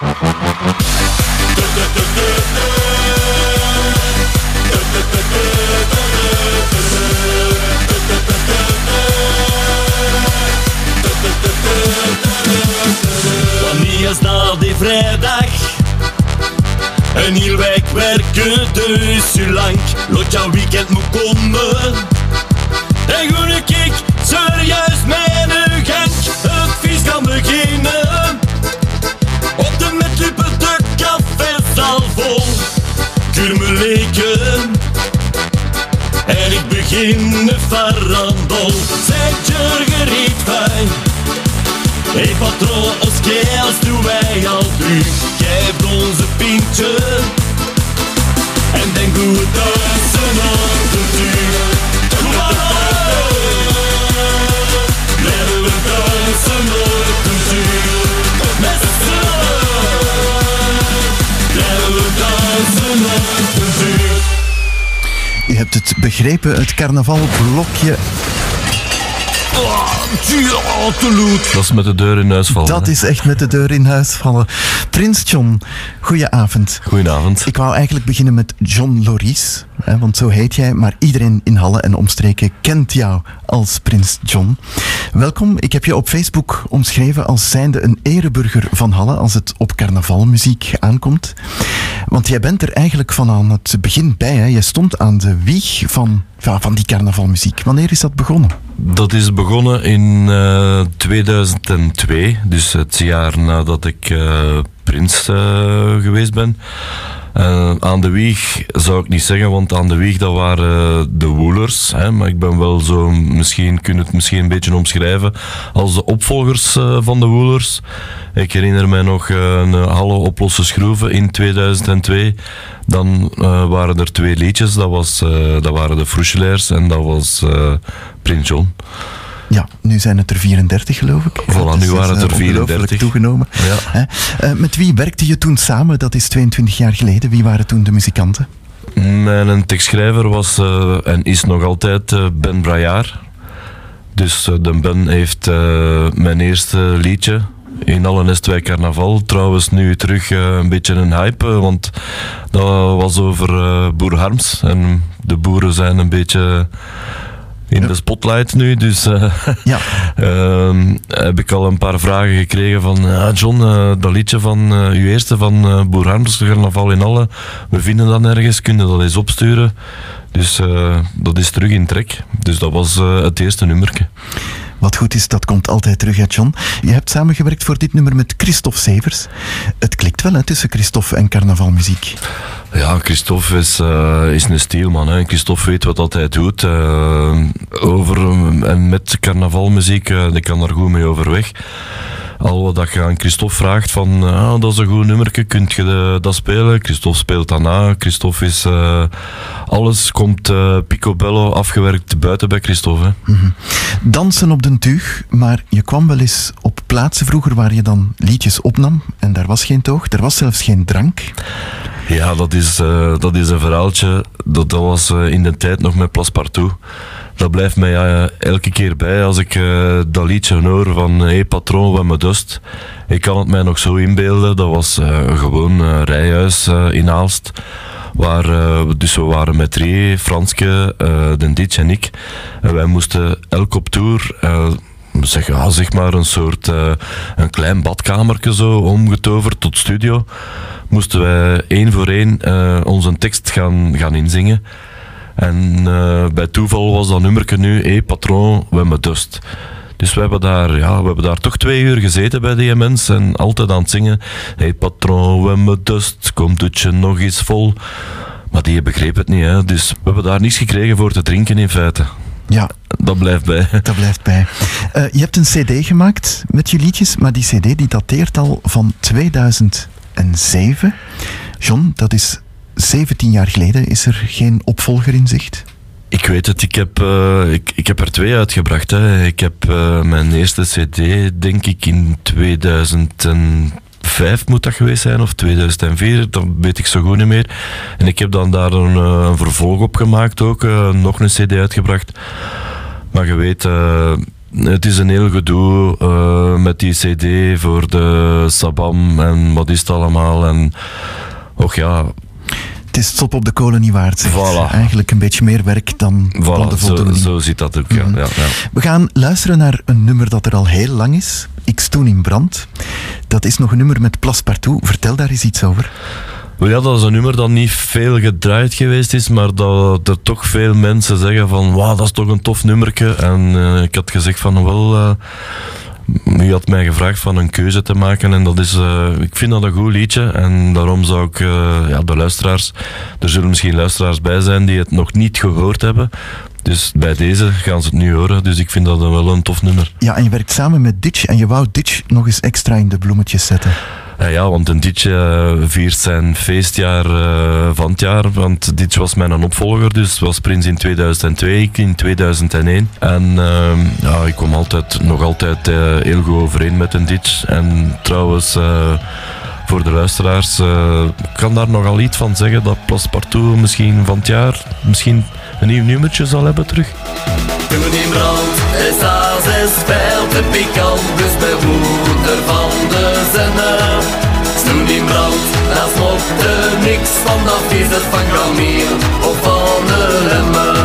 Wanneer is dat die vrijdag? En hier week werken dus zo lang. Lot jouw weekend moet komen. En goede ik serieus mijn gang. Het feest kan beginnen. De farandol. Gereed bij. Hey patroon, ons keels doen wij al. Geef ons een pintje. En denk goed tussen hebt het begrepen, het carnavalblokje. Dat is met de deur in huis vallen. Dat hè. is echt met de deur in huis vallen. Prins John, goedenavond. Goedenavond. Ik wou eigenlijk beginnen met John Loris, hè, want zo heet jij, maar iedereen in Halle en omstreken kent jou als Prins John. Welkom, ik heb je op Facebook omschreven als zijnde een ereburger van Halle als het op carnavalmuziek aankomt. Want jij bent er eigenlijk van aan het begin bij, hè. je stond aan de wieg van, van die carnavalmuziek. Wanneer is dat begonnen? Dat is begonnen in eh, 2002, dus het jaar nadat ik eh, prins eh, geweest ben. Eh, aan de wieg zou ik niet zeggen, want aan de wieg dat waren de woelers. Hè, maar ik ben wel zo, misschien kun je het misschien een beetje omschrijven als de opvolgers eh, van de woelers. Ik herinner mij nog eh, een Halle op losse schroeven in 2002. Dan eh, waren er twee liedjes, dat, was, eh, dat waren de Froeschelaars en dat was eh, Prins John. Ja, nu zijn het er 34 geloof ik. Voilà, nu waren het eh, er 34. ongelooflijk toegenomen. Ja. Eh, met wie werkte je toen samen? Dat is 22 jaar geleden. Wie waren toen de muzikanten? Mijn tekstschrijver was eh, en is nog altijd eh, Ben Brajaar. Dus eh, de Ben heeft eh, mijn eerste liedje in alle Nestwijk Carnaval. Trouwens nu terug eh, een beetje een hype, eh, want dat was over eh, Boer Harms. En de boeren zijn een beetje in de spotlight nu, dus... eh, Ja, Ehm, heb ik al een paar vragen gekregen van ah, John, eh, dat liedje van eh, uw eerste van eh Boer Harms, Carnaval in Alle, we vinden dat nergens, kunnen dat eens opsturen. Dus eh, dat is terug in trek. Dus dat was eh, het eerste nummerke. wat goed is, dat komt altijd terug uit John. Je hebt samengewerkt voor dit nummer met Christophe Severs. Het klikt wel hè, tussen Christophe en carnavalmuziek. Ja, Christophe is, eh, is een stielman. Hè. Christophe weet wat dat hij doet. eh, over, en met carnavalmuziek, eh die kan daar goed mee overweg. Al wat dat je aan Christophe vraagt van, ah, dat is een goed nummerke, kunt je de- dat spelen? Christophe speelt dat na. Christophe is, alles komt picobello afgewerkt buiten bij Christophe. Hè. Dansen op den tuig, maar je kwam wel eens op plaatsen vroeger waar je dan liedjes opnam en daar was geen toog, er was zelfs geen drank. Ja, dat is, eh, dat is een verhaaltje. Dat, dat was eh, in de tijd nog met Passepartout. Dat blijft mij eh, elke keer bij als ik dat liedje hoor van Hé hey, patroon, wat me dust. Ik kan het mij nog zo inbeelden. Dat was gewoon rijhuis in Aalst. Waar, dus we waren met drie, Franske, Den Ditch en ik. En wij moesten elk op tour... zeg, ja, zeg maar een soort eh, een klein badkamertje zo omgetoverd tot studio moesten wij één voor één eh, onze tekst gaan, gaan inzingen. En eh, bij toeval was dat nummerke nu, hé patroon, we hebben dust. Dus we hebben, daar, ja, we hebben daar toch twee uur gezeten bij die mensen en altijd aan het zingen. Hé hey, patroon, we hebben dust, komt het je nog eens vol. Maar die begreep het niet, hè. dus we hebben daar niets gekregen voor te drinken in feite. Ja, Dat blijft bij. dat blijft bij. Eh, je hebt een cd gemaakt met je liedjes, maar die cd die dateert al van 2007. John, dat is 17 jaar geleden. Is er geen opvolger in zicht? Ik weet het, ik heb, eh, ik, ik heb er twee uitgebracht. Hè. Ik heb eh, mijn eerste CD, denk ik, in 2005 moet dat geweest zijn, of 2004, dat weet ik zo goed niet meer. En ik heb dan daar een, eh, een vervolg op gemaakt ook, eh, nog een CD uitgebracht. Maar je weet, eh, het is een heel gedoe met die CD voor de Sabam en wat is het allemaal. En och ja, het is stop op de kolen niet waard. Voilà. Eigenlijk een beetje meer werk dan, voilà, de voldoening. Zo, zo zit dat ook, ja, mm ja, ja, We gaan luisteren naar een nummer dat er al heel lang is. Ik stoen in brand. Dat is nog een nummer met Plaspartout. Vertel daar eens iets over. Ja, dat is een nummer dat niet veel gedraaid geweest is, maar dat er toch veel mensen zeggen van wauw, dat is toch een tof nummerke. En uh, ik had gezegd van wel, uh, u had mij gevraagd van een keuze te maken en dat is, uh, ik vind dat een goed liedje en daarom zou ik ja, de luisteraars, er zullen misschien luisteraars bij zijn die het nog niet gehoord hebben, dus bij deze gaan ze het nu horen. Dus ik vind dat wel een tof nummer. Ja, en je werkt samen met Ditch en je wou Ditch nog eens extra in de bloemetjes zetten. Ja, want een Ditch uh, viert zijn feestjaar uh, van het jaar. Want Ditch was mijn opvolger, dus was Prins in 2002, ik in 2001. En uh, ja, ik kwam altijd, nog altijd uh, heel goed overeen met een Ditch. En trouwens voor de luisteraars. Uh, ik kan daar nogal iets van zeggen dat Passepartout misschien van het jaar misschien een nieuw nummertje zal hebben terug. Toen in brand is als is veel te pikant, dus bewoner van de zinnen. Toen in brand, dat er niks van, dat is het van Gramier of van de Lemmer.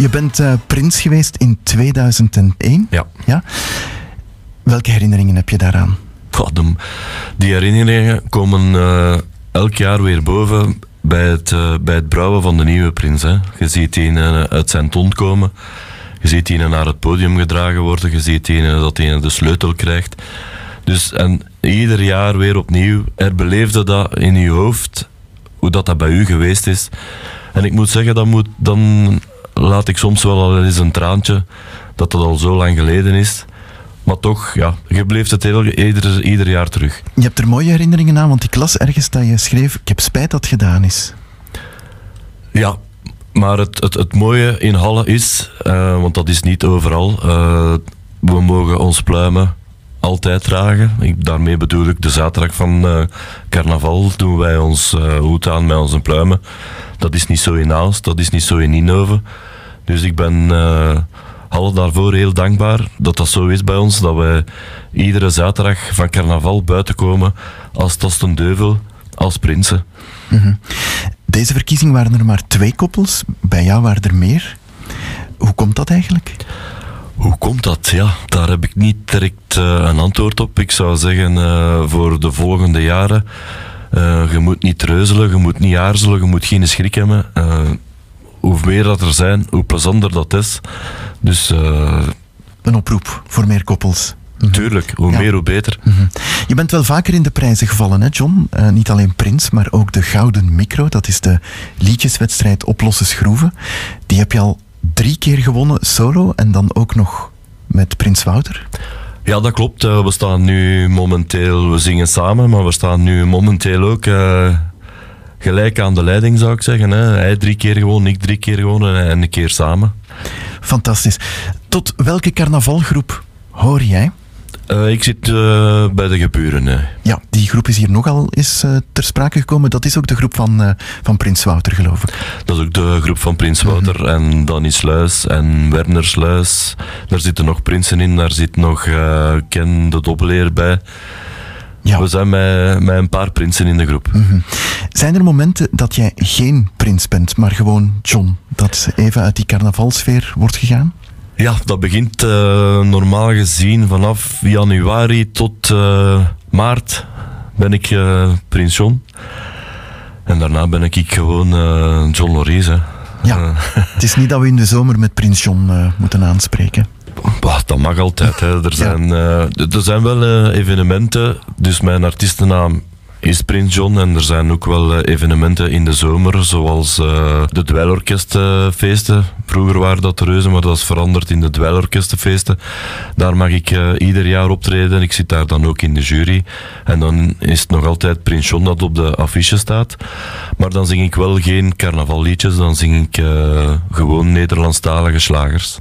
Je bent uh, prins geweest in 2001. Ja. ja. Welke herinneringen heb je daaraan? Die herinneringen komen uh, elk jaar weer boven bij het, uh, bij het brouwen van de nieuwe prins. Hè. Je ziet die uit zijn ton komen. Je ziet die naar het podium gedragen worden. Je ziet die dat hij de sleutel krijgt. Dus, en ieder jaar weer opnieuw herbeleefde dat in je hoofd, hoe dat, dat bij u geweest is. En ik moet zeggen, dat moet dan laat ik soms wel al eens een traantje dat het al zo lang geleden is. Maar toch, ja, je bleef het heel, ieder, ieder jaar terug. Je hebt er mooie herinneringen aan, want ik las ergens dat je schreef: Ik heb spijt dat het gedaan is. Ja, maar het, het, het mooie in Halle is, uh, want dat is niet overal, uh, we mogen ons pluimen altijd dragen. Ik, daarmee bedoel ik de zaterdag van uh, carnaval doen wij ons hoed aan met onze pluimen. Dat is niet zo in Aalst, dat is niet zo in Inhoven. Dus ik ben alle daarvoor heel dankbaar dat dat zo is bij ons. Dat wij iedere zaterdag van carnaval buiten komen als Tostendeuvel, als prinsen. Mm Deze verkiezing waren er maar twee koppels. Bij jou waren er meer. Hoe komt dat eigenlijk? Hoe komt dat? Ja, daar heb ik niet direct uh, een antwoord op. Ik zou zeggen uh, voor de volgende jaren. Uh, je moet niet treuzelen, je moet niet aarzelen, je moet geen schrik hebben hoe meer dat er zijn, hoe plezanter dat is. Dus, uh, een oproep voor meer koppels. Mhm. Tuurlijk, hoe meer hoe beter. Mhm. Je bent wel vaker in de prijzen gevallen, hè John? Uh, niet alleen Prins, maar ook de Gouden Micro. Dat is de liedjeswedstrijd Oplossen Schroeven. Die heb je al drie keer gewonnen, solo, en dan ook nog met Prins Wouter. Ja, dat klopt. Uh, we staan nu momenteel, we zingen samen, maar we staan nu momenteel ook uh, gelijk aan de leiding, zou ik zeggen. Hè. Hij drie keer gewonnen, ik drie keer gewonnen en een keer samen. Fantastisch. Tot welke carnavalgroep hoor jij? Uh, ik zit uh, bij de geburen. Hè. Ja, die groep is hier nogal eens uh, ter sprake gekomen. Dat is ook de groep van, van Prins Wouter, geloof ik. Dat is ook de groep van Prins Wouter mm -hmm. en Danny Sluis en Werner Sluis. Daar zitten nog prinsen in, daar zit nog Ken de Dobbeleer bij. Ja. We zijn met, met een paar prinsen in de groep. Mm -hmm. Zijn er momenten dat jij geen prins bent, maar gewoon John? Dat even uit die carnavalsfeer wordt gegaan? Ja, dat begint uh, normaal gezien vanaf januari tot uh, maart ben ik uh, prins John. En daarna ben ik gewoon John Loris. Ja, het is niet dat we in de zomer met prins John moeten aanspreken. Bah, dat mag altijd. Hè. Er, zijn, ja. uh, er zijn wel uh, evenementen. Dus mijn artiestennaam is Prins John. En er zijn ook wel uh, evenementen in de zomer. Zoals de dweilorkestfeesten. Vroeger waren dat de reuzen, maar dat is veranderd in de dweilorkestenfeesten. Daar mag ik ieder jaar optreden. Ik zit daar dan ook in de jury. En dan is het nog altijd Prins John dat op de affiche staat. Maar dan zing ik wel geen carnavalliedjes. Dan zing ik gewoon Nederlandstalige slagers.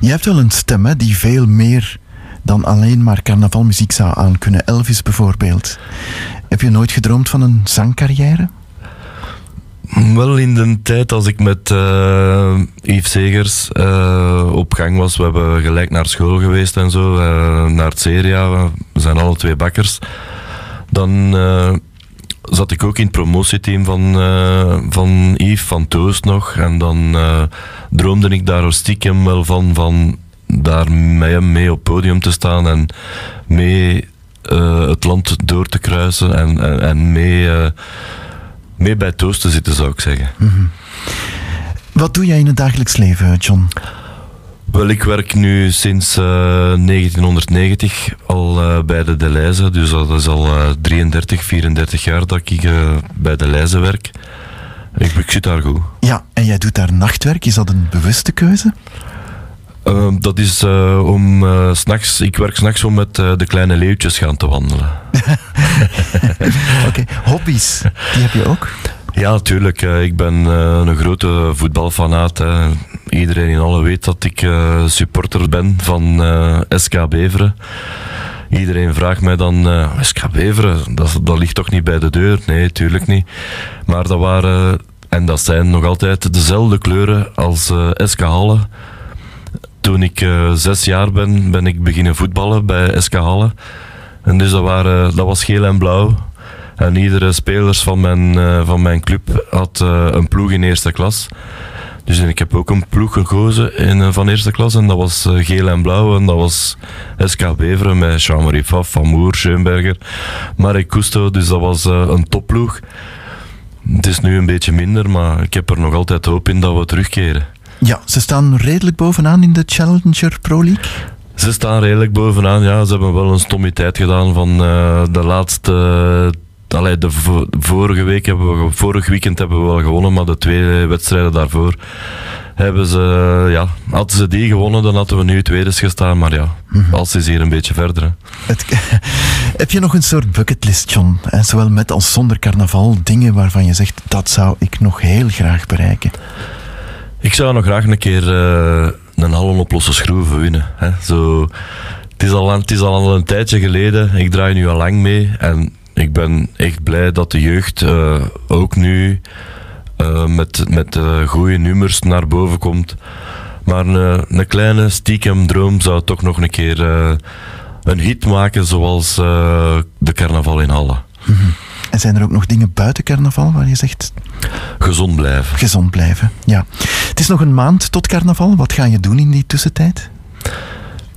Je hebt wel een stem hè, die veel meer dan alleen maar carnavalmuziek zou aankunnen. Elvis bijvoorbeeld. Heb je nooit gedroomd van een zangcarrière? Wel in de tijd als ik met uh, Yves Segers uh, op gang was, we hebben gelijk naar school geweest en zo, uh, naar het Seria, we zijn alle twee bakkers. Dan zat ik ook in het promotieteam van, van Yves, van Toast nog. En dan droomde ik daar stiekem wel van, van daar met hem mee op podium te staan en mee het land door te kruisen en, en, mee mee bij Toast te zitten, zou ik zeggen. Mhm. Wat doe jij in het dagelijks leven, John? Wel, ik werk nu sinds 1990 eh, al uh, bij de Deleuze. Dus dat is al 33, 34 jaar dat ik bij de Deleuze werk. Ik, ik zit daar goed. Ja, en jij doet daar nachtwerk. Is dat een bewuste keuze? Dat is om s'nachts, ik werk s'nachts om met de kleine leeuwtjes gaan te wandelen. Oké, hobby's, die heb je ook? Ja, natuurlijk. Ik ben een grote voetbalfanaat. Hè. Iedereen in alle weet dat ik uh, supporter ben van uh, SK Beveren. Iedereen vraagt mij dan, SK Beveren, dat, dat ligt toch niet bij de deur? Nee, tuurlijk niet. Maar dat waren, en dat zijn nog altijd dezelfde kleuren als SK Halle. Toen ik zes jaar ben, ben ik beginnen voetballen bij SK Halle. En dus dat, waren, dat was geel en blauw. En iedere speler van mijn, van mijn club had een ploeg in eerste klas. Dus ik heb ook een ploeg gekozen in, uh, van eerste klas. En dat was geel en blauw. En dat was SK Beveren met Jean-Marie Pfaff, Van Moer, Schoenberger, Marek Cousteau. Dus dat was een topploeg. Het is nu een beetje minder, maar ik heb er nog altijd hoop in dat we terugkeren. Ja, ze staan redelijk bovenaan in de Challenger Pro League. Ze staan redelijk bovenaan, ja. Ze hebben wel een stommiteit gedaan van uh, de laatste... Allee, de vorige week hebben we, vorig weekend hebben we wel gewonnen, maar de twee wedstrijden daarvoor hebben ze, ja, hadden ze die gewonnen, dan hadden we nu tweede gestaan. Maar ja, mm als is hier een beetje verder. Het, heb je nog een soort bucketlist, John? En zowel met als zonder carnaval, dingen waarvan je zegt, dat zou ik nog heel graag bereiken? Ik zou nog graag een keer uh, een hallen op losse schroeven winnen. Hè. Zo, het, is al, het is al een tijdje geleden. Ik draai nu al lang mee. En ik ben echt blij dat de jeugd uh, ook nu uh, met, met goede nummers naar boven komt. Maar een, een kleine stiekem droom zou toch nog een keer een hit maken zoals de carnaval in Halle. Mm -hmm. En zijn er ook nog dingen buiten carnaval waar je zegt... Gezond blijven. Gezond blijven, ja. Het is nog een maand tot carnaval. Wat ga je doen in die tussentijd?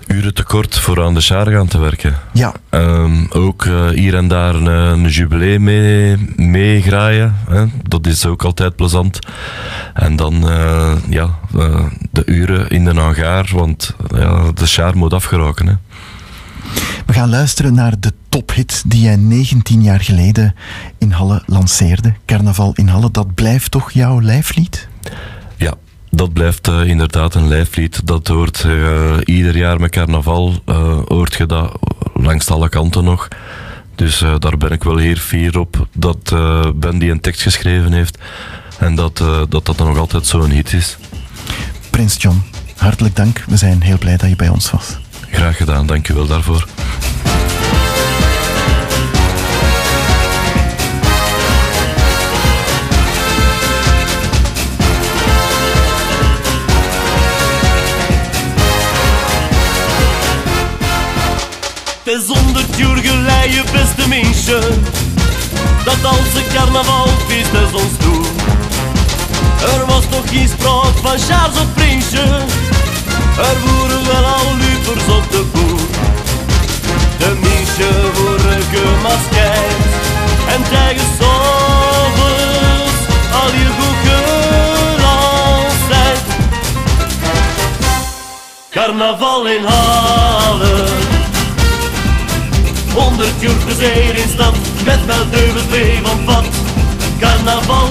Uren tekort voor aan de char gaan te werken. Ja. Um, ook uh, hier en daar een, een jubilee mee, meegraaien. Hè. Dat is ook altijd plezant. En dan uh, ja, uh, de uren in de hangaar, want ja, de char moet afgeraken. Hè. We gaan luisteren naar de tophit die jij 19 jaar geleden in Halle lanceerde. Carnaval in Halle, dat blijft toch jouw lijflied? Dat blijft uh, inderdaad een lijflied. Dat hoort uh, ieder jaar met carnaval, uh, hoort je dat langs alle kanten nog. Dus daar ben ik wel heel fier op dat Ben die een tekst geschreven heeft en dat dat, dat nog altijd zo'n hit is. Prins John, hartelijk dank. We zijn heel blij dat je bij ons was. Graag gedaan, dank u wel daarvoor. Uur geleden, beste mensen, dat als een carnavalfeest is ons toe. Er was toch geen sprake van Charles of Prinsje, er voeren wel al lupers op de boer. De mensen worden gemaskeerd en tegen s'avonds al je goed gelanceerd. Carnaval in Halen, stad met wel dubbel twee van. Carnaval.